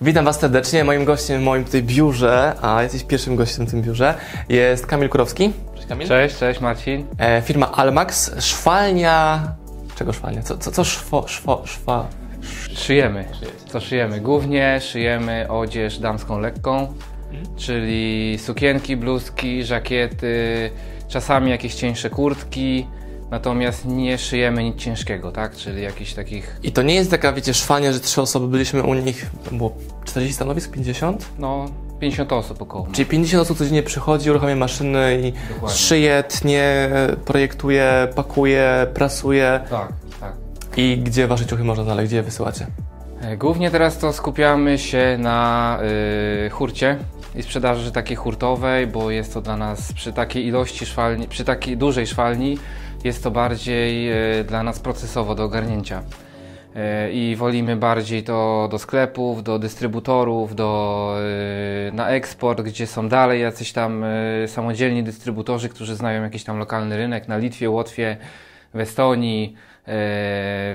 Witam Was serdecznie. Moim gościem w moim tutaj biurze, a jesteś pierwszym gościem w tym biurze, jest Kamil Kurowski. Cześć Kamil. Cześć, cześć Marcin. E, firma Almax, szwalnia... Czego szwalnia? Co, co, co szwo, szwo, szwa... Szyjemy. Co szyjemy? Głównie szyjemy odzież damską lekką, czyli sukienki, bluzki, żakiety, czasami jakieś cieńsze kurtki, natomiast nie szyjemy nic ciężkiego, tak? Czyli jakichś takich, I to nie jest taka, wiecie, szwalnia, że trzy osoby byliśmy u nich, to było 40 stanowisk, 50? no, 50 osób około. Czyli 50 osób codziennie przychodzi, uruchamia maszyny i Dokładnie. szyje, tnie, projektuje, pakuje, prasuje. Tak, tak. I gdzie Wasze ciuchy można znaleźć? Gdzie je wysyłacie? E, Głównie teraz to skupiamy się na y, hurcie i sprzedaży takiej hurtowej, bo jest to dla nas przy takiej ilości szwalni, przy takiej dużej szwalni jest to bardziej y, dla nas procesowo do ogarnięcia. Y, I wolimy bardziej to do sklepów, do dystrybutorów, do, y, na eksport, gdzie są dalej jacyś tam samodzielni dystrybutorzy, którzy znają jakiś tam lokalny rynek na Litwie, Łotwie, w Estonii,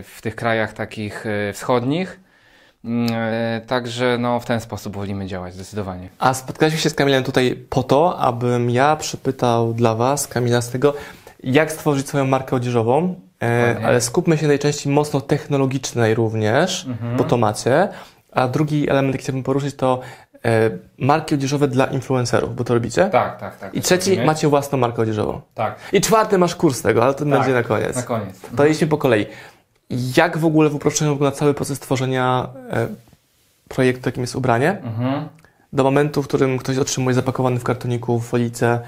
w tych krajach takich wschodnich. Mm, e, Także no, w ten sposób wolimy działać zdecydowanie. A spotkaliśmy się z Kamilem tutaj po to, abym ja przypytał dla Was, Kamila, z tego, jak stworzyć swoją markę odzieżową, e, ale skupmy się najczęściej mocno technologicznej również, Mhm. bo to macie. A drugi element, jaki chciałbym poruszyć, to e, marki odzieżowe dla influencerów, bo to robicie. Tak, tak, tak. I trzeci, macie własną markę odzieżową. Tak, I czwarty, masz kurs tego, ale to Tak, będzie na koniec. na koniec. To idźmy po kolei. Jak w ogóle w uproszczeniu wygląda cały proces tworzenia e, projektu, jakim jest ubranie? Mhm. do momentu, w którym ktoś otrzymuje zapakowany w kartoniku, w folice,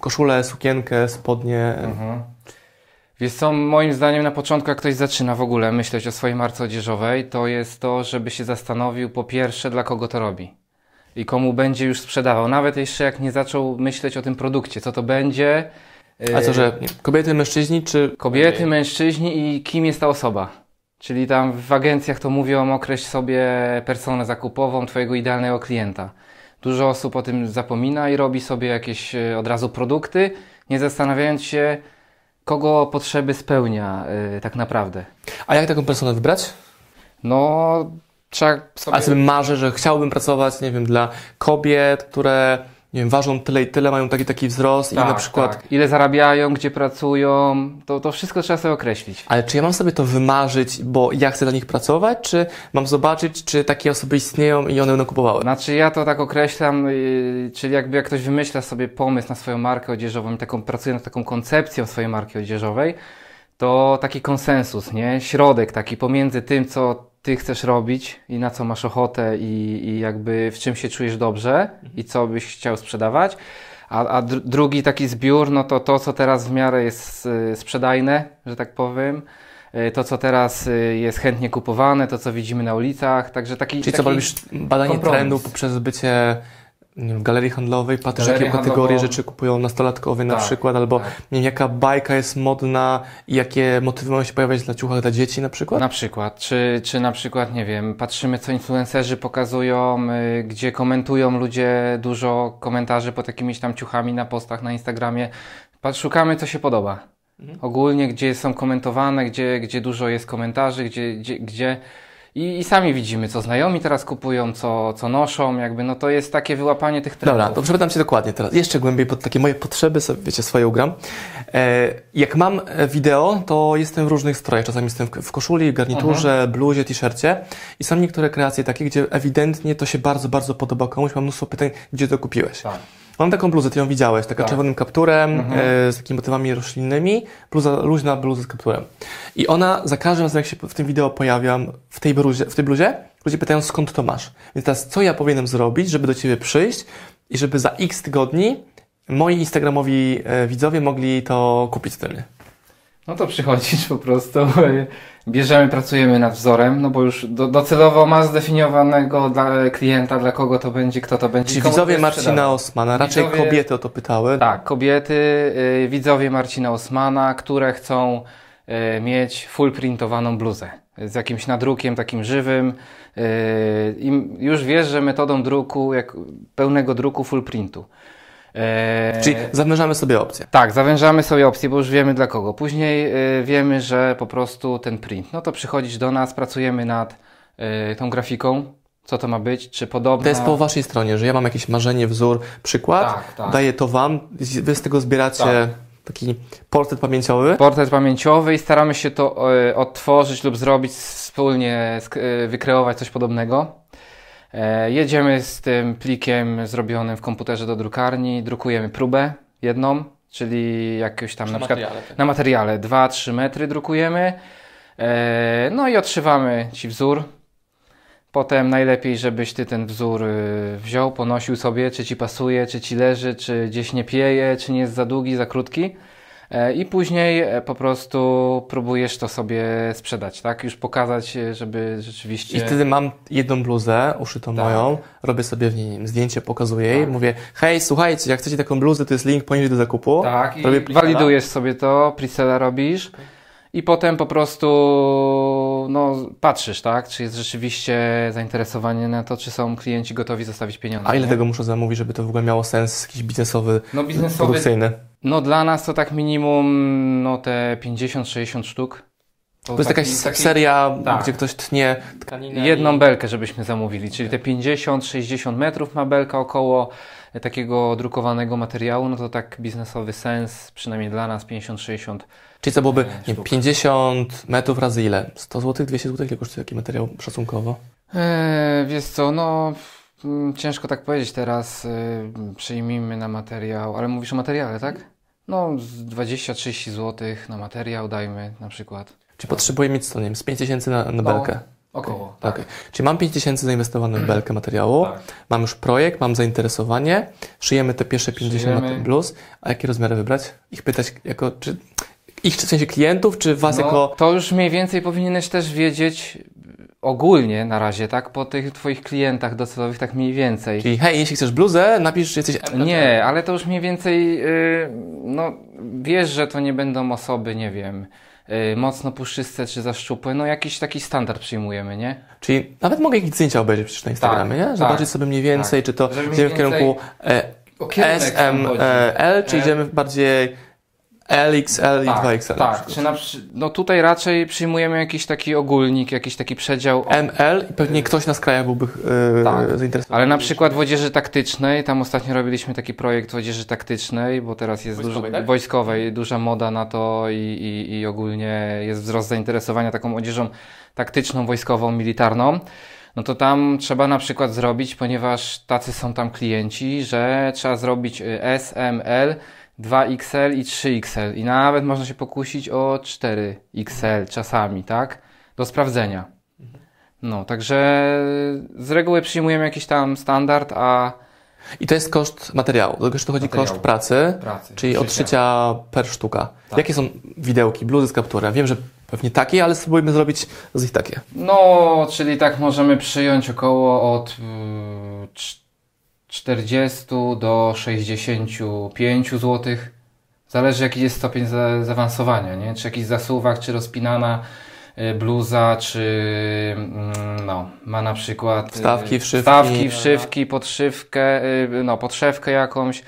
koszulę, sukienkę, spodnie. Mhm. Wiesz co, moim zdaniem na początku jak ktoś zaczyna w ogóle myśleć o swojej marce odzieżowej, to jest to, żeby się zastanowił po pierwsze dla kogo to robi i komu będzie już sprzedawał. Nawet jeszcze jak nie zaczął myśleć o tym produkcie, co to będzie. A co, yy, że kobiety, mężczyźni, czy... Kobiety, mężczyźni i kim jest ta osoba. Czyli tam w agencjach to mówią, określ sobie personę zakupową twojego idealnego klienta. Dużo osób o tym zapomina i robi sobie jakieś e, od razu produkty, nie zastanawiając się, kogo potrzeby spełnia e, tak naprawdę. A jak taką personę wybrać? No, trzeba sobie... A sobie marzę, że chciałbym pracować, nie wiem, dla kobiet, które, nie wiem, ważą tyle i tyle, mają taki taki wzrost i na przykład... tak. Ile zarabiają, gdzie pracują, to, to wszystko trzeba sobie określić. Ale czy ja mam sobie to wymarzyć, bo ja chcę dla nich pracować, czy mam zobaczyć, czy takie osoby istnieją i one będą kupowały? Znaczy ja to tak określam, yy, czyli jakby jak ktoś wymyśla sobie pomysł na swoją markę odzieżową i taką, pracuje nad taką koncepcją swojej marki odzieżowej, to taki konsensus, nie? Środek taki pomiędzy tym, co ty chcesz robić i na co masz ochotę i, i jakby w czym się czujesz dobrze i co byś chciał sprzedawać. A, a dr- drugi taki zbiór, no to to, co teraz w miarę jest y, sprzedajne, że tak powiem. y, To, co teraz y, jest chętnie kupowane, to, co widzimy na ulicach. Także taki. Czyli taki... co, robisz badanie kompromis. trendu poprzez bycie w galerii handlowej, patrzysz jakie kategorie handlową. rzeczy kupują nastolatkowie na Tak, przykład, albo tak. nie wiem, jaka bajka jest modna i jakie motywy mają się pojawiać dla ciuchach dla dzieci na przykład? Na przykład, czy, czy na przykład, nie wiem, patrzymy co influencerzy pokazują, y, gdzie komentują ludzie dużo komentarzy pod jakimiś tam ciuchami na postach na Instagramie. Pat- Szukamy co się podoba. Ogólnie, gdzie są komentowane, gdzie, gdzie dużo jest komentarzy, gdzie, gdzie, gdzie... I, I sami widzimy, co znajomi teraz kupują, co, co noszą, jakby, no to jest takie wyłapanie tych trendów. Dobra, to przepytam Cię dokładnie teraz, jeszcze głębiej pod takie moje potrzeby, sobie, wiecie, swoje ugram. E, jak mam e, wideo, to jestem w różnych strojach. Czasami jestem w, w koszuli, garniturze, bluzie, t-shircie i są niektóre kreacje takie, gdzie ewidentnie to się bardzo, bardzo podoba komuś. Mam mnóstwo pytań, gdzie to kupiłeś. Tak. Mam taką bluzę, Ty ją widziałeś, taka Tak. czerwonym kapturem, e, z takimi motywami roślinnymi, bluza, luźna bluza z kapturem. I ona, za każdym razem jak się w tym wideo pojawiam, w tej bluzie, w tej bluzie, ludzie pytają skąd to masz. Więc teraz co ja powinienem zrobić, żeby do Ciebie przyjść i żeby za x tygodni moi instagramowi e, widzowie mogli to kupić ode mnie. No to przychodzisz po prostu, bierzemy, pracujemy nad wzorem, no bo już do, docelowo ma zdefiniowanego dla klienta, dla kogo to będzie, kto to będzie. Komu widzowie Marcina. Osmana, raczej Widzowie- kobiety o to pytały. Tak, kobiety, y, widzowie Marcina Osmana, które chcą y, mieć full printowaną bluzę z jakimś nadrukiem takim żywym. Y, I już wiesz, że metodą druku, jak pełnego druku full printu. E, Czyli zawężamy sobie opcję. Tak, zawężamy sobie opcje, bo już wiemy dla kogo. Później y, wiemy, że po prostu ten print. No to przychodzisz do nas, pracujemy nad y, tą grafiką, co to ma być, czy podobne. To jest po waszej stronie, że ja mam jakieś marzenie, wzór, przykład, Tak, tak. daję to wam, wy z tego zbieracie Tak. taki portret pamięciowy. Portret pamięciowy i staramy się to e, odtworzyć lub zrobić wspólnie, e, wykreować coś podobnego. E, jedziemy z tym plikiem zrobionym w komputerze do drukarni, drukujemy próbę jedną, czyli jakieś tam na przykład na materiale 2-3 metry drukujemy. E, no i odszywamy Ci wzór. Potem najlepiej, żebyś Ty ten wzór y, wziął, ponosił sobie, czy Ci pasuje, czy Ci leży, czy gdzieś nie pieje, czy nie jest za długi, za krótki. E, I później e, po prostu próbujesz to sobie sprzedać, tak? Już pokazać, e, żeby rzeczywiście... I wtedy mam jedną bluzę uszytą Tak. moją, robię sobie w niej zdjęcie, pokazuję jej, mówię, hej, słuchajcie, jak chcecie taką bluzę, to jest link poniżej do zakupu. Tak, i Robię presela. walidujesz sobie to, presela robisz i potem po prostu no, patrzysz, tak? Czy jest rzeczywiście zainteresowanie na to, czy są klienci gotowi zostawić pieniądze. A ile nie? tego muszę zamówić, żeby to w ogóle miało sens jakiś biznesowy, No biznesowy, produkcyjny? no dla nas to tak minimum no te 50-60 sztuk. To jest jakaś seria, tak. gdzie ktoś tnie tkaninę Jedną i... belkę, żebyśmy zamówili, czyli te 50-60 metrów ma belka około takiego drukowanego materiału, no to tak biznesowy sens, przynajmniej dla nas 50-60 Czyli co byłoby, nie, wiem, sztuk. 50 metrów razy ile? 100 zł, 200 zł? Ile kosztuje taki materiał szacunkowo? Eee, wiesz co, no mm, ciężko tak powiedzieć teraz. Yy, przyjmijmy na materiał, ale mówisz o materiale, tak? No z 20-30 zł na materiał dajmy na przykład. Czy potrzebuję mieć co, nie wiem, z 5 tysięcy na, na belkę? Około. Okej. Czyli mam 5 tysięcy zainwestowane w belkę materiału, Tak. mam już projekt, mam zainteresowanie, szyjemy te pierwsze 50 Szyjemy. bluz, a jakie rozmiary wybrać? Ich pytać jako, czy ich w sensie klientów, czy was No, jako... To już mniej więcej powinieneś też wiedzieć ogólnie na razie, tak? Po tych twoich klientach docelowych, tak mniej więcej. Czyli hej, jeśli chcesz bluzę, napisz, że jesteś... Nie, ale to już mniej więcej, yy, no wiesz, że to nie będą osoby, nie wiem, mocno puszyste czy za szczupłe, no jakiś taki standard przyjmujemy, nie? Czyli nawet mogę jakieś zdjęcia obejrzeć przecież na Instagramie, nie? Zobaczyć tak, sobie mniej więcej, czy to Żeby idziemy w kierunku e. SML, czy E. idziemy bardziej LXL i Tak, 2XL? na tak. przykład? Czy na, no tutaj raczej przyjmujemy jakiś taki ogólnik, jakiś taki przedział. ML i pewnie ktoś na skrajach byłby e, Tak. zainteresowany. Ale na przykład w odzieży taktycznej, tam ostatnio robiliśmy taki projekt w odzieży taktycznej, bo teraz jest Wojskowej, dużo, tak? wojskowej, duża moda na to i, i, i ogólnie jest wzrost zainteresowania taką odzieżą taktyczną, wojskową, militarną. No to tam trzeba na przykład zrobić, ponieważ tacy są tam klienci, że trzeba zrobić y, S, M, L, 2XL i 3XL i nawet można się pokusić o 4XL czasami, tak? Do sprawdzenia. No, także z reguły przyjmujemy jakiś tam standard, a I to jest koszt materiału. Do tego jeszcze dochodzi Materiału. koszt pracy, pracy. czyli odszycia per sztuka. Tak. Jakie są widełki, bluzy z kapturem? Wiem, że pewnie takie, ale spróbujmy zrobić z nich takie. No, czyli tak możemy przyjąć około od y, cz- 40 do 65 zł. Zależy jaki jest stopień za, zaawansowania, nie? Czy jakiś zasuwak, czy rozpinana y, bluza, czy mm, no, ma na przykład y, Wstawki, wszywki. wstawki, wszywki, podszywkę, y, no, podszewkę jakąś.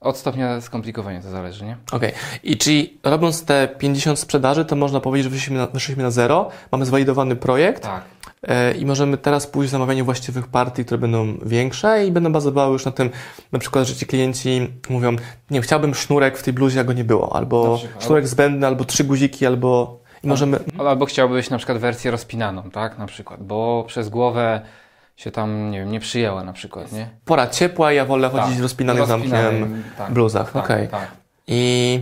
Od stopnia skomplikowania to zależy, nie? Okej. I czyli robiąc te 50 sprzedaży, to można powiedzieć, że wyszliśmy na, wyszliśmy na zero, mamy zwalidowany projekt Tak. E, i możemy teraz pójść w zamawianie właściwych partii, które będą większe i będą bazowały już na tym, na przykład, że ci klienci mówią, nie chciałbym sznurek w tej bluzie, a go nie było, albo sznurek zbędny, albo trzy guziki, albo... I możemy... Albo chciałbyś na przykład wersję rozpinaną, tak? Na przykład, bo przez głowę się tam, nie wiem, nie przyjęła na przykład, nie? Pora ciepła, ja wolę chodzić Tak. w rozpinanych zamkiem Rozpinanym, tak, bluzach. tak, Okej. tak. I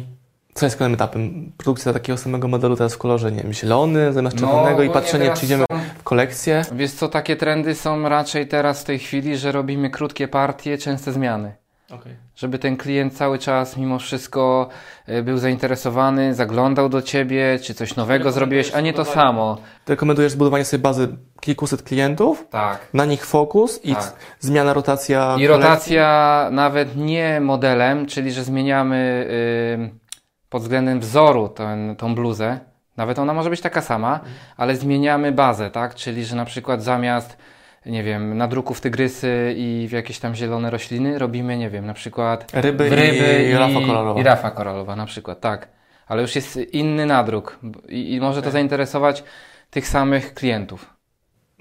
co jest kolejnym etapem? Produkcja takiego samego modelu teraz w kolorze, nie wiem, zielony zamiast czerwonego i ogólnie patrzenie, czy idziemy są- w kolekcję. Wiesz co, takie trendy są raczej teraz w tej chwili, że robimy krótkie partie, częste zmiany. Żeby ten klient cały czas mimo wszystko y, był zainteresowany, zaglądał do ciebie, czy coś nowego zrobiłeś, a nie to samo. Ty rekomendujesz zbudowanie sobie bazy kilkuset klientów, Tak. na nich fokus i Tak. zmiana, rotacja. I kolekcji? rotacja nawet nie modelem, czyli że zmieniamy y, pod względem wzoru ten, tą bluzę. Nawet ona może być taka sama, ale zmieniamy bazę, tak? Czyli że na przykład zamiast, nie wiem, nadruków tygrysy i w jakieś tam zielone rośliny robimy, nie wiem, na przykład Ryby, ryby i, rafa kolorowa. I rafa koralowa na przykład, tak. Ale już jest inny nadruk i, i może to zainteresować tych samych klientów.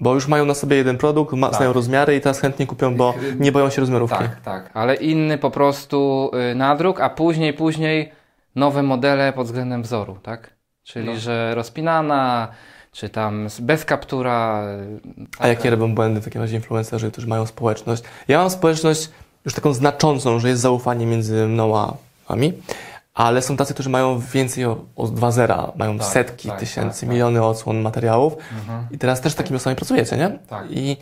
Bo już mają na sobie jeden produkt, ma, Tak. znają rozmiary i teraz chętnie kupią, bo nie boją się rozmiarówki. Tak, tak. Ale inny po prostu y, nadruk, a później, później nowe modele pod względem wzoru, tak? Czyli, No. że rozpinana, czy tam bez kaptura. y, A jakie robią błędy w takim razie influencerzy, którzy mają społeczność? Ja mam społeczność już taką znaczącą, że jest zaufanie między mną a wami, ale są tacy, którzy mają więcej o, o 2 zera, mają Tak, setki tak, tysięcy, tak, tak. miliony odsłon materiałów Mhm. i teraz też z takimi osobami pracujecie, nie? Tak. I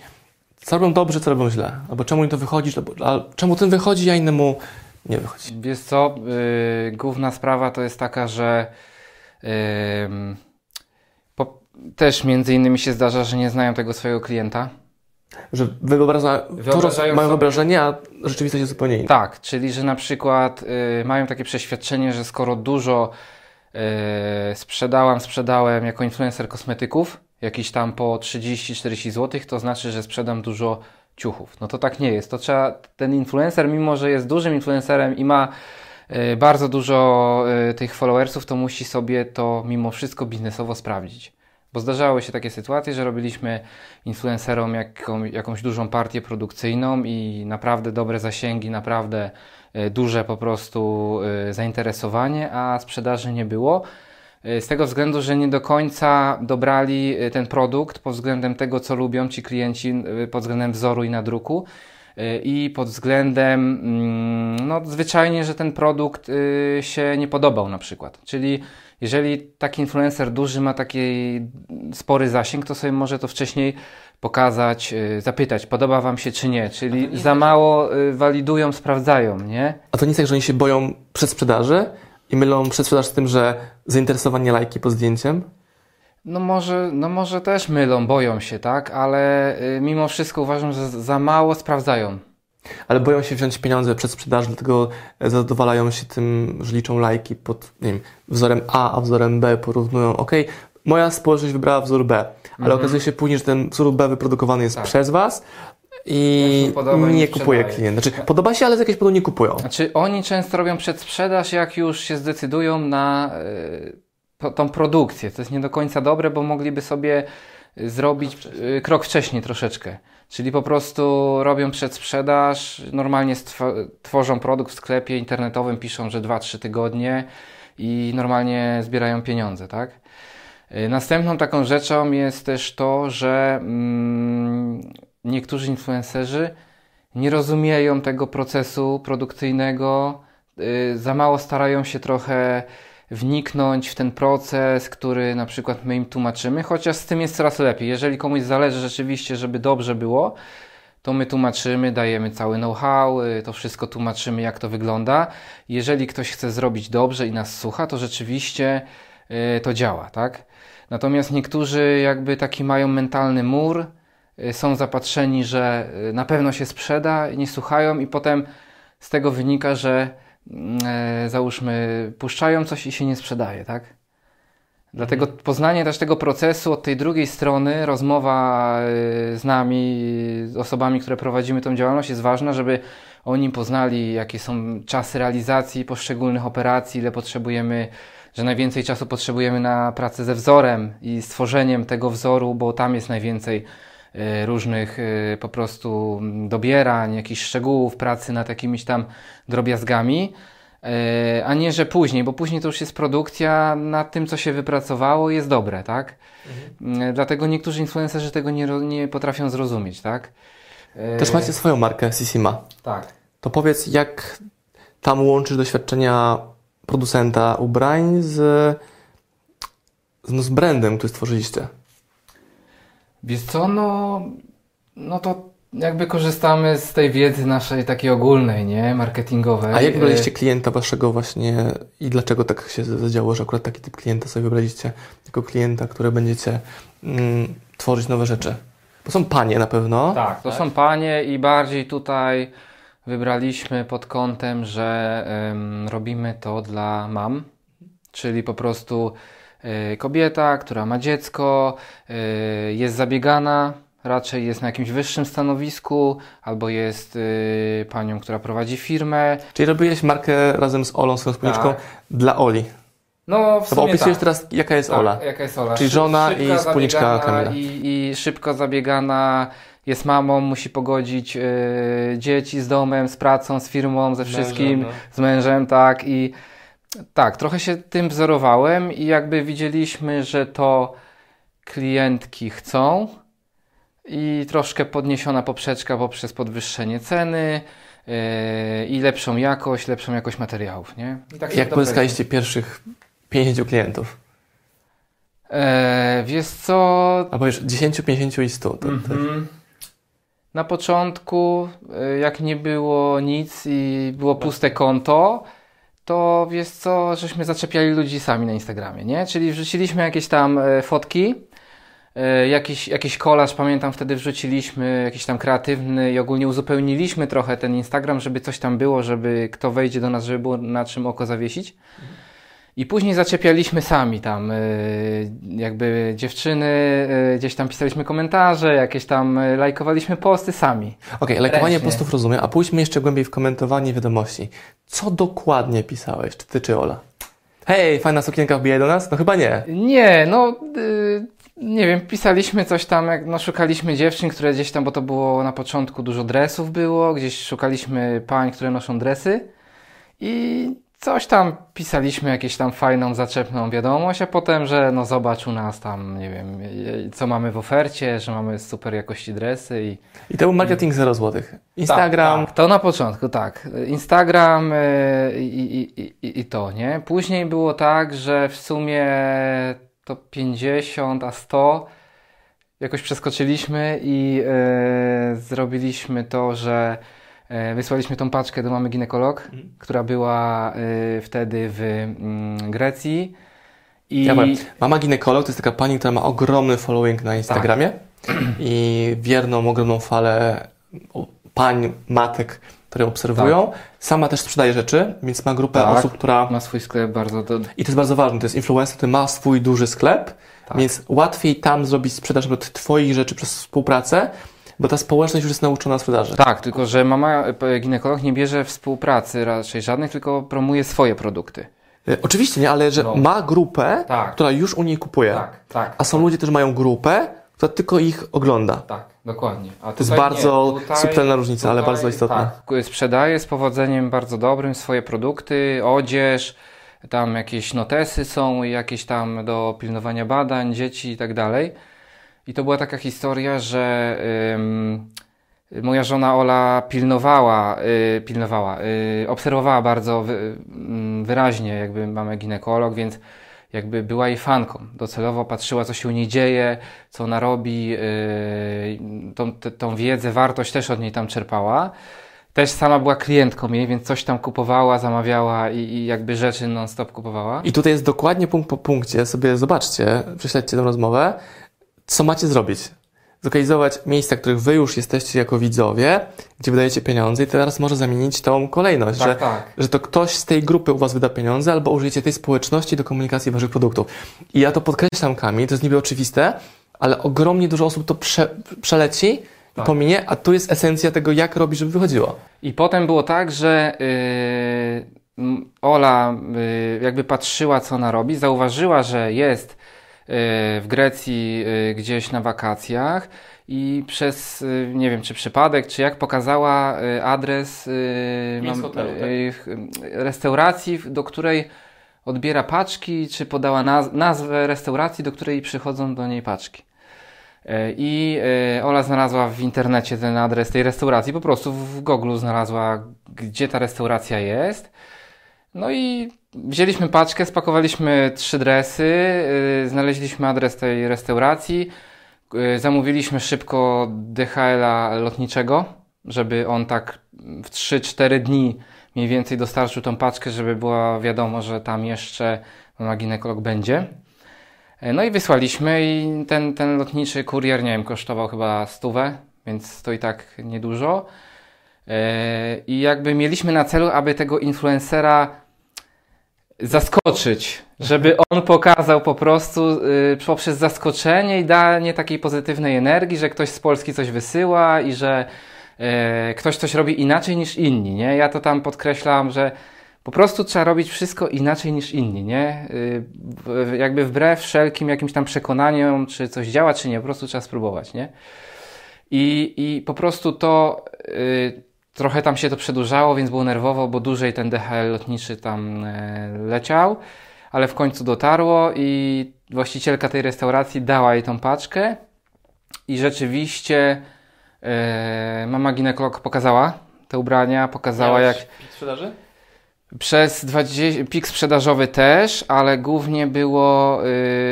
co robią dobrze, co robią źle? Albo czemu im to wychodzi, albo, czemu ten wychodzi, a innemu nie wychodzi? Wiesz co, yy, główna sprawa to jest taka, że ym, po, też między innymi się zdarza, że nie znają tego swojego klienta. Że roz, Wyobrażają mają sobie- wyobrażenie, a rzeczywistość jest zupełnie inna. Tak, czyli że na przykład y, mają takie przeświadczenie, że skoro dużo y, sprzedałam, sprzedałem jako influencer kosmetyków, jakiś tam po 30-40 zł, to znaczy, że sprzedam dużo ciuchów. No to tak nie jest. To trzeba, ten influencer, mimo że jest dużym influencerem i ma y, bardzo dużo y, tych followersów, to musi sobie to mimo wszystko biznesowo sprawdzić. Bo zdarzały się takie sytuacje, że robiliśmy influencerom jaką, jakąś dużą partię produkcyjną i naprawdę dobre zasięgi, naprawdę e, duże po prostu e, zainteresowanie, a sprzedaży nie było. E, Z tego względu, że nie do końca dobrali e, ten produkt pod względem tego, co lubią ci klienci, e, pod względem wzoru i nadruku i pod względem, mm, no zwyczajnie, że ten produkt się nie podobał na przykład. Czyli jeżeli taki influencer duży ma taki spory zasięg, to sobie może to wcześniej pokazać, zapytać, podoba Wam się czy nie. Czyli za mało walidują, sprawdzają, nie? A to nie jest tak, że oni się boją przedsprzedaży i mylą przedsprzedaż z tym, że zainteresowanie lajki pod zdjęciem? No może, no może też mylą, boją się, tak? Ale y, mimo wszystko uważam, że za mało sprawdzają. Ale boją się wziąć pieniądze przed sprzedaż, dlatego zadowalają się tym, że liczą lajki pod nie wiem, wzorem A, a wzorem B, porównują, ok, moja społeczność wybrała wzór B, ale okazuje się później, że ten wzór B wyprodukowany jest Tak. przez Was i podoba, nie sprzedaje. klient. Znaczy, podoba się, ale z jakiejś powodu nie kupują. Znaczy, oni często robią przedsprzedaż, jak już się zdecydują na y, tą produkcję. To jest nie do końca dobre, bo mogliby sobie y, zrobić y, krok wcześniej troszeczkę. Czyli po prostu robią przedsprzedaż, normalnie tworzą produkt w sklepie internetowym, piszą, że 2-3 tygodnie i normalnie zbierają pieniądze, tak? Y, Następną taką rzeczą jest też to, że mm, niektórzy influencerzy nie rozumieją tego procesu produkcyjnego, y, za mało starają się trochę wniknąć w ten proces, który na przykład my im tłumaczymy, chociaż z tym jest coraz lepiej. Jeżeli komuś zależy rzeczywiście, żeby dobrze było, to my tłumaczymy, dajemy cały know-how, y, to wszystko tłumaczymy, jak to wygląda. Jeżeli ktoś chce zrobić dobrze i nas słucha, to rzeczywiście y, to działa, tak? Natomiast niektórzy jakby taki mają mentalny mur, są zapatrzeni, że y, na pewno się sprzeda, nie słuchają i potem z tego wynika, że mm, e, załóżmy puszczają coś i się nie sprzedaje, tak? Dlatego poznanie też tego procesu od tej drugiej strony, rozmowa y, z nami, z osobami, które prowadzimy tą działalność jest ważna, żeby oni poznali, jakie są czasy realizacji poszczególnych operacji, ile potrzebujemy, że najwięcej czasu potrzebujemy na pracę ze wzorem i stworzeniem tego wzoru, bo tam jest najwięcej y, różnych y, po prostu dobierań, jakichś szczegółów pracy nad jakimiś tam drobiazgami. E, a nie, że później, bo później to już jest produkcja nad tym, co się wypracowało jest dobre, tak? E, Dlatego niektórzy influencerzy tego nie, nie potrafią zrozumieć, tak? E, Też macie swoją markę, Sisima. Tak. To powiedz, jak tam łączysz doświadczenia producenta ubrań z, z, no, z brandem, który stworzyliście? Wiesz co, no, no to jakby korzystamy z tej wiedzy naszej takiej ogólnej, nie? Marketingowej. A jak E, wybraliście klienta waszego właśnie i dlaczego tak się zadziało, że akurat taki typ klienta sobie wybraliście jako klienta, który będziecie mm, tworzyć nowe rzeczy? Bo są panie na pewno. Tak, to są panie i bardziej tutaj wybraliśmy pod kątem, że em, robimy to dla mam, czyli po prostu kobieta, która ma dziecko, e, jest zabiegana, raczej jest na jakimś wyższym stanowisku, albo jest e, panią, która prowadzi firmę. Czyli robiłeś markę razem z Olą, swoją wspólniczką, Tak. dla Oli. No, w bo sumie opisujesz tak. teraz, jaka jest Tak, Ola. Jaka jest Ola? Czyli żona szybka, i wspólniczka Kamila. I, I szybko zabiegana, jest mamą, musi pogodzić y, dzieci z domem, z pracą, z firmą, ze wszystkim, no. z mężem, tak. I tak, trochę się tym wzorowałem i jakby widzieliśmy, że to klientki chcą i troszkę podniesiona poprzeczka poprzez podwyższenie ceny y, i lepszą jakość, lepszą jakość materiałów, nie? I tak Jak pozyskaliście pierwszych 50 klientów? E, wiesz co, Albo już 10, 50 i 100. To, to, Mhm. Na początku, y, jak nie było nic i było puste konto, to wiesz co, żeśmy zaczepiali ludzi sami na Instagramie, nie? Czyli wrzuciliśmy jakieś tam e, fotki, e, jakiś, jakiś kolaż, pamiętam wtedy wrzuciliśmy, jakiś tam kreatywny i ogólnie uzupełniliśmy trochę ten Instagram, żeby coś tam było, żeby kto wejdzie do nas, żeby było na czym oko zawiesić. I później zaczepialiśmy sami tam, y, jakby dziewczyny, y, gdzieś tam pisaliśmy komentarze, jakieś tam y, lajkowaliśmy posty sami. Okej, lajkowanie Ręcznie. postów rozumiem, a pójdźmy jeszcze głębiej w komentowanie wiadomości. Co dokładnie pisałeś? Czy ty, czy Ola? Hej, fajna sukienka wbije do nas? No chyba nie. Nie, no, y, nie wiem, pisaliśmy coś tam, jak, no szukaliśmy dziewczyn, które gdzieś tam, bo to było na początku dużo dresów było, gdzieś szukaliśmy pań, które noszą dresy i coś tam pisaliśmy, jakieś tam fajną, zaczepną wiadomość, a potem, że no zobacz u nas tam, nie wiem, co mamy w ofercie, że mamy super jakości dresy i I to był marketing 0 zł. Instagram, Tak, tak, to na początku, tak. Instagram y, i, i, i, i to, nie? Później było tak, że w sumie to 50, a 100 jakoś przeskoczyliśmy i y, zrobiliśmy to, że wysłaliśmy tą paczkę do mamy ginekolog, Mhm. która była y, wtedy w mm, Grecji. I Ja powiem, mama ginekolog to jest taka pani, która ma ogromny following na Instagramie Tak. i wierną, ogromną falę pań, matek, które obserwują. Sama też sprzedaje rzeczy, więc ma grupę Tak. osób, która... ma swój sklep bardzo... Do... I to jest bardzo ważne, to jest influencer, który ma swój duży sklep, Tak. więc łatwiej tam zrobić sprzedaż od Twoich rzeczy przez współpracę, bo ta społeczność już jest nauczona sprzedaży. Tak, tylko że mama e, ginekolog nie bierze współpracy raczej żadnych, tylko promuje swoje produkty. E, Oczywiście nie, ale że No. ma grupę, Tak. która już u niej kupuje. tak. A są ludzie, którzy mają grupę, która tylko ich ogląda. Tak, dokładnie. To jest bardzo nie, tutaj- subtelna różnica, ale tutaj, bardzo istotna. Tak, sprzedaje z powodzeniem bardzo dobrym swoje produkty, odzież, tam jakieś notesy są, jakieś tam do pilnowania badań, dzieci i tak dalej. I to była taka historia, że moja żona Ola pilnowała, y, pilnowała, y, obserwowała bardzo wy, wyraźnie, jakby mamy ginekolog, więc jakby była jej fanką. Docelowo patrzyła, co się u niej dzieje, co ona robi, yy, tą, te- tą wiedzę, wartość też od niej tam czerpała. Też sama była klientką jej, więc coś tam kupowała, zamawiała i, i jakby rzeczy non-stop kupowała. I tutaj jest dokładnie punkt po punkcie. Sobie zobaczcie, prześledźcie tę rozmowę, co macie zrobić. Zlokalizować miejsca, w których wy już jesteście jako widzowie, gdzie wydajecie pieniądze i teraz może zamienić tą kolejność, że, tak. że to ktoś z tej grupy u was wyda pieniądze albo użyjecie tej społeczności do komunikacji waszych produktów. I ja to podkreślam, Kami, to jest niby oczywiste, ale ogromnie dużo osób to prze, przeleci i Tak. pominie, a tu jest esencja tego, jak robić, żeby wychodziło. I potem było tak, że yy, Ola yy, jakby patrzyła, co ona robi, zauważyła, że jest w Grecji yy, gdzieś na wakacjach i przez, yy, nie wiem, czy przypadek, czy jak pokazała adres Miejsc hotelu, tak? restauracji, do której odbiera paczki, czy podała naz- nazwę restauracji, do której przychodzą do niej paczki. E, I e, Ola znalazła w internecie ten adres tej restauracji, po prostu w Google znalazła, gdzie ta restauracja jest. No i wzięliśmy paczkę, spakowaliśmy trzy dresy, e, znaleźliśmy adres tej restauracji, e, zamówiliśmy szybko DHL-a lotniczego, żeby on tak w 3-4 dni mniej więcej dostarczył tą paczkę, żeby było wiadomo, że tam jeszcze mama ginekolog będzie. E, No i wysłaliśmy i ten, ten lotniczy kurier, nie wiem, kosztował chyba stówę, więc to i tak niedużo. I jakby mieliśmy na celu, aby tego influencera zaskoczyć, żeby on pokazał po prostu y, poprzez zaskoczenie i danie takiej pozytywnej energii, że ktoś z Polski coś wysyła i że e, ktoś coś robi inaczej niż inni, nie? Ja to tam podkreślam, że Po prostu trzeba robić wszystko inaczej niż inni, nie? Y, Jakby wbrew wszelkim jakimś tam przekonaniom, czy coś działa, czy nie, po prostu trzeba spróbować, nie? I, i po prostu to y, trochę tam się to przedłużało, więc było nerwowo, bo dłużej ten DHL lotniczy tam e, leciał, ale w końcu dotarło i właścicielka tej restauracji dała jej tą paczkę i rzeczywiście e, mama ginekolog pokazała te ubrania, pokazała jak pik sprzedaży? Przez 20, pik sprzedażowy też, ale głównie było,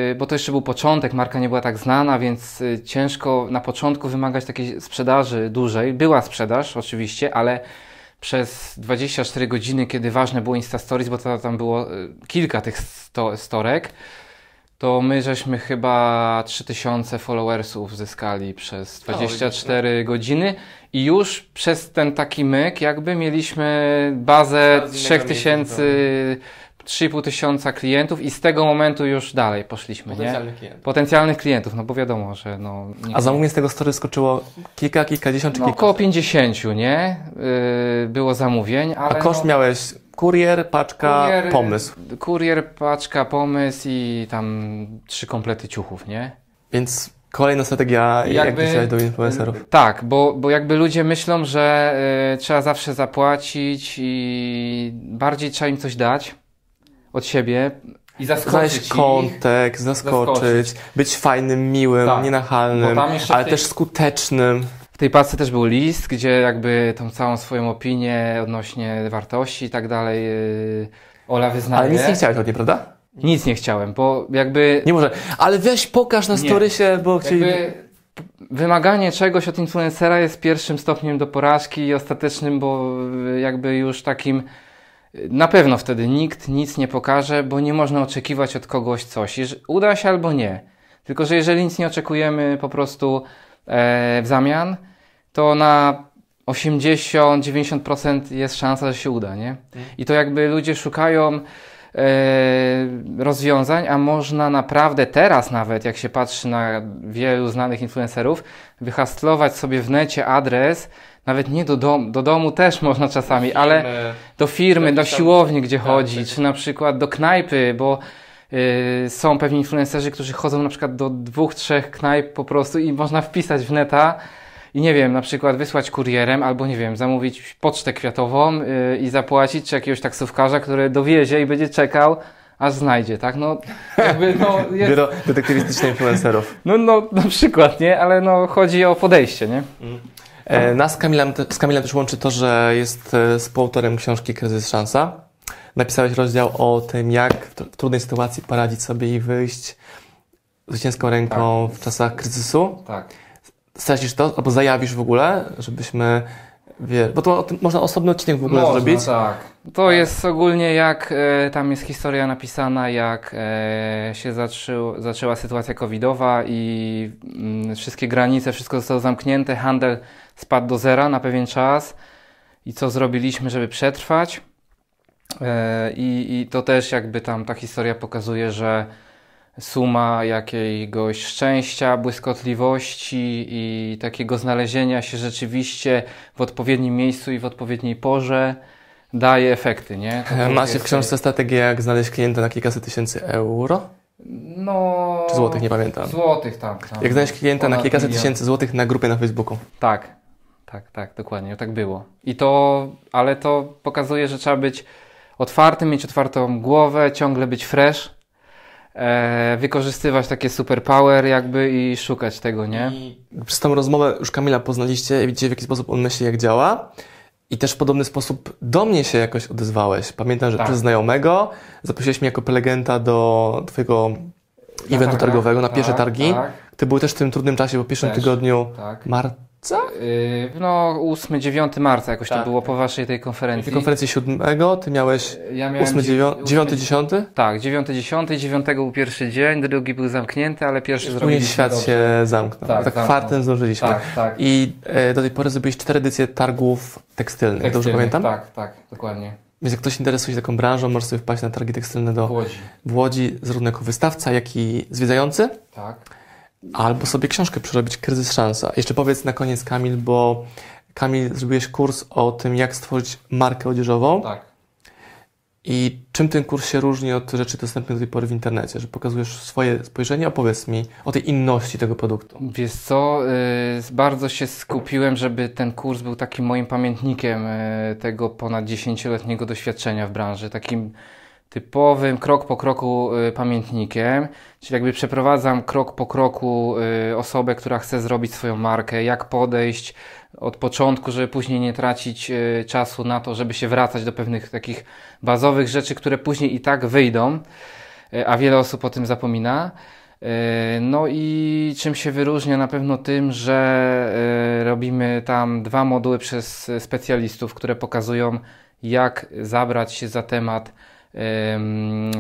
yy, bo to jeszcze był początek, marka nie była tak znana, więc y, ciężko na początku wymagać takiej sprzedaży dużej. Była sprzedaż oczywiście, ale przez 24 godziny, kiedy ważne było Insta Stories, bo to, tam było y, kilka tych sto, storek, to my żeśmy chyba 3000 followersów zyskali przez 24 godziny i już przez ten taki myk jakby mieliśmy bazę Coraz z innego 3000, 3,5 tysiąca klientów i z tego momentu już dalej poszliśmy, nie? Potencjalny klient. Potencjalnych klientów, no bo wiadomo, że no... nikt A zamówień z tego story skoczyło kilka, kilkadziesiąt czy no, kilka? około 50, nie? Yy, było zamówień, ale A koszt no, miałeś kurier, paczka, kurier, pomysł. Kurier, paczka, pomysł i tam trzy komplety ciuchów, nie? Więc kolejna strategia, jak Jakby- docierać do influencerów. Tak, bo, bo jakby ludzie myślą, że y, trzeba zawsze zapłacić i bardziej trzeba im coś dać od siebie i zaskoczyć Znaleźć kontekst, zaskoczyć, być fajnym, miłym, Tak. nienachalnym, ale też skutecznym. W tej paczce też był list, gdzie jakby tą całą swoją opinię odnośnie wartości i tak dalej y, Ola wyznaje. Ale nic nie chciałeś od niej, prawda? Nic nie chciałem, bo jakby Nie może. Ale weź pokaż na storysie, bo chcieli... Jakby wymaganie czegoś od influencera jest pierwszym stopniem do porażki i ostatecznym, bo jakby już takim na pewno wtedy nikt nic nie pokaże, bo nie można oczekiwać od kogoś coś. Uda się albo nie. Tylko, że jeżeli nic nie oczekujemy po prostu w zamian, to na 80-90% jest szansa, że się uda, nie? I to jakby ludzie szukają e, rozwiązań, a można naprawdę teraz nawet, jak się patrzy na wielu znanych influencerów, wyhastlować sobie w necie adres, nawet nie do, dom, do domu też można czasami, ale do firmy, do Jakiś tam- siłowni, gdzie tak, chodzi, tak. czy na przykład do knajpy, bo są pewni influencerzy, którzy chodzą na przykład do dwóch, trzech knajp po prostu i można wpisać w neta i nie wiem, na przykład wysłać kurierem albo nie wiem, zamówić pocztę kwiatową y, i zapłacić czy jakiegoś taksówkarza, który dowiezie i będzie czekał aż znajdzie, tak? No, jakby, no, jest, Biuro detektywistyczne influencerów. no, no, na przykład, nie? Ale no, chodzi o podejście, nie? E, nas z Kamilem, z Kamilem też łączy to, że jest e, współautorem książki Kryzys Szansa. Napisałeś rozdział o tym, jak w, tr- w trudnej sytuacji poradzić sobie i wyjść zwycięską ręką w czasach kryzysu. Tak. Stracisz to, albo zajawisz w ogóle, żebyśmy, wie, bo to o tym można osobny odcinek w ogóle Można, zrobić. Tak. To jest ogólnie jak e, tam jest historia napisana, jak e, się zaczęła sytuacja covidowa i mm, wszystkie granice, wszystko zostało zamknięte, handel spadł do zera na pewien czas i co zrobiliśmy, żeby przetrwać. E, i, I to też jakby tam ta historia pokazuje, że suma jakiegoś szczęścia, błyskotliwości i takiego znalezienia się rzeczywiście w odpowiednim miejscu i w odpowiedniej porze daje efekty, nie? To Macie w książce strategię, jak znaleźć klienta na kilkaset tysięcy euro? No... Czy złotych, nie pamiętam. Złotych, tak. tam. Jak znaleźć klienta na kilkaset milion. tysięcy złotych na grupie na Facebooku. Tak, tak, tak, dokładnie, tak było. I to, ale to pokazuje, że trzeba być otwartym, mieć otwartą głowę, ciągle być fresh, e, wykorzystywać takie superpower jakby i szukać tego, nie? I przez tą rozmowę już Kamila poznaliście i widzicie w jaki sposób on myśli, jak działa. I też w podobny sposób do mnie się jakoś odezwałeś. Pamiętam, że Tak. przez znajomego zaprosiłeś mnie jako prelegenta do twojego eventu targowego na tak, pierwsze targi. Tak, Ty był też w tym trudnym czasie, po pierwszym Też. tygodniu tak. marca. Yy, no 8-9 marca jakoś Tak. to było po waszej tej konferencji. konferencji siódmego ty miałeś Ja miałem 8, dziew- 9, 10. Tak, 9, 10, 9 był pierwszy dzień, drugi był zamknięty, ale pierwszy Później zrobiliśmy świat dobrze. się zamknął. Tak, Tak, kwartem zdążyliśmy. Tak, tak. I e, do tej pory zrobiliście cztery edycje targów tekstylnych, dobrze Tekstylnych, pamiętam? Tak, tak, dokładnie. Więc jak ktoś interesuje się taką branżą, może sobie wpaść na targi tekstylne do W Łodzi. w Łodzi, zarówno jako wystawca, jak i zwiedzający, Tak. Albo sobie książkę przerobić Kryzys Szansa. Jeszcze powiedz na koniec, Kamil, bo Kamil, zrobiłeś kurs o tym, jak stworzyć markę odzieżową Tak. I czym ten kurs się różni od rzeczy dostępnych do tej pory w internecie? Że pokazujesz swoje spojrzenie? Opowiedz mi o tej inności tego produktu. Wiesz co, y, bardzo się skupiłem, żeby ten kurs był takim moim pamiętnikiem y, tego ponad 10-letniego doświadczenia w branży, takim typowym krok po kroku y, pamiętnikiem, czyli jakby przeprowadzam krok po kroku osobę, która chce zrobić swoją markę, jak podejść od początku, żeby później nie tracić czasu na to, żeby się wracać do pewnych takich bazowych rzeczy, które później i tak wyjdą, a wiele osób o tym zapomina. No i czym się wyróżnia? Na pewno tym, że robimy tam dwa moduły przez specjalistów, które pokazują, jak zabrać się za temat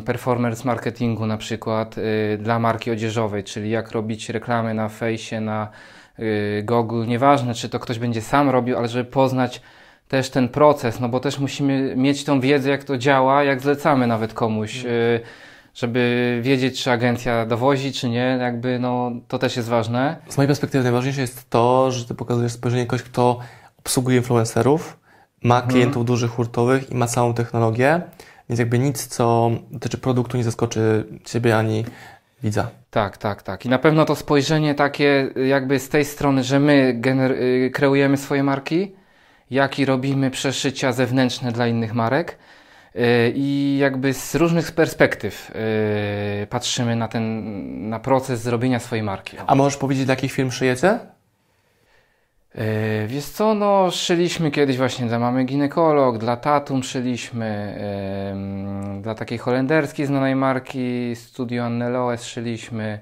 performance marketingu na przykład e, dla marki odzieżowej, czyli jak robić reklamy na fejsie, na Google, nieważne czy to ktoś będzie sam robił, ale żeby poznać też ten proces, no bo też musimy mieć tą wiedzę, jak to działa, jak zlecamy nawet komuś. Mhm żeby wiedzieć, czy agencja dowozi, czy nie, jakby no, to też jest ważne. Z mojej perspektywy najważniejsze jest to, że ty pokazujesz spojrzenie kogoś, kto obsługuje influencerów, ma mhm. klientów dużych, hurtowych i ma całą technologię, więc jakby nic, co dotyczy produktu nie zaskoczy ciebie ani widza. Tak, tak, tak. I na pewno to spojrzenie takie jakby z tej strony, że my y, kreujemy swoje marki, jak i robimy przeszycia zewnętrzne dla innych marek, E, i jakby z różnych perspektyw e, patrzymy na ten, na proces zrobienia swojej marki. A możesz powiedzieć, dla jakich firm szyjecie? Yy, wiesz co, no szyliśmy kiedyś właśnie dla mamy ginekolog, dla Tatum szyliśmy, yy, dla takiej holenderskiej znanej marki Studio Anneloes szyliśmy,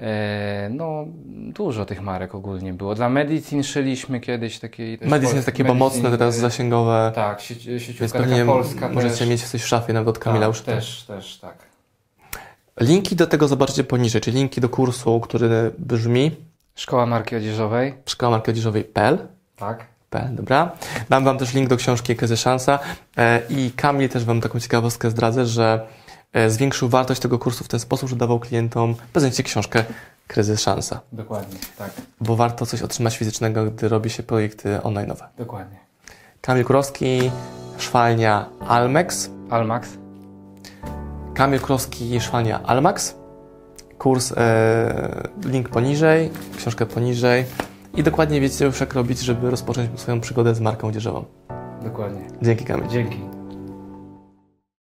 E, no, dużo tych marek ogólnie było. Dla Medicine szyliśmy kiedyś takiej... Medicine jest takie chyba mocne teraz zasięgowe. Tak, sieciówka taka polska Możecie też. mieć coś w szafie nawet od Kamila tak, też, też, tak. Linki do tego zobaczycie poniżej, czyli linki do kursu, który brzmi... Szkoła Marki Odzieżowej. Szkoła Marki Odzieżowej.pl Tak. PL, dobra. Dam Wam też link do książki Kryzys Szansa e, i Kamil też Wam taką ciekawostkę zdradzę, że E, zwiększył wartość tego kursu w ten sposób, że dawał klientom prezencie książkę Kryzys Szansa. Dokładnie, tak. Bo warto coś otrzymać fizycznego, gdy robi się projekty online'owe. Dokładnie. Kamil Kurowski, szwalnia Almex. Almax. Kamil Kurowski, szwalnia Almax. Kurs, e, link poniżej, książkę poniżej. I dokładnie wiecie już jak robić, żeby rozpocząć swoją przygodę z marką odzieżową. Dokładnie. Dzięki Kamil. Dzięki.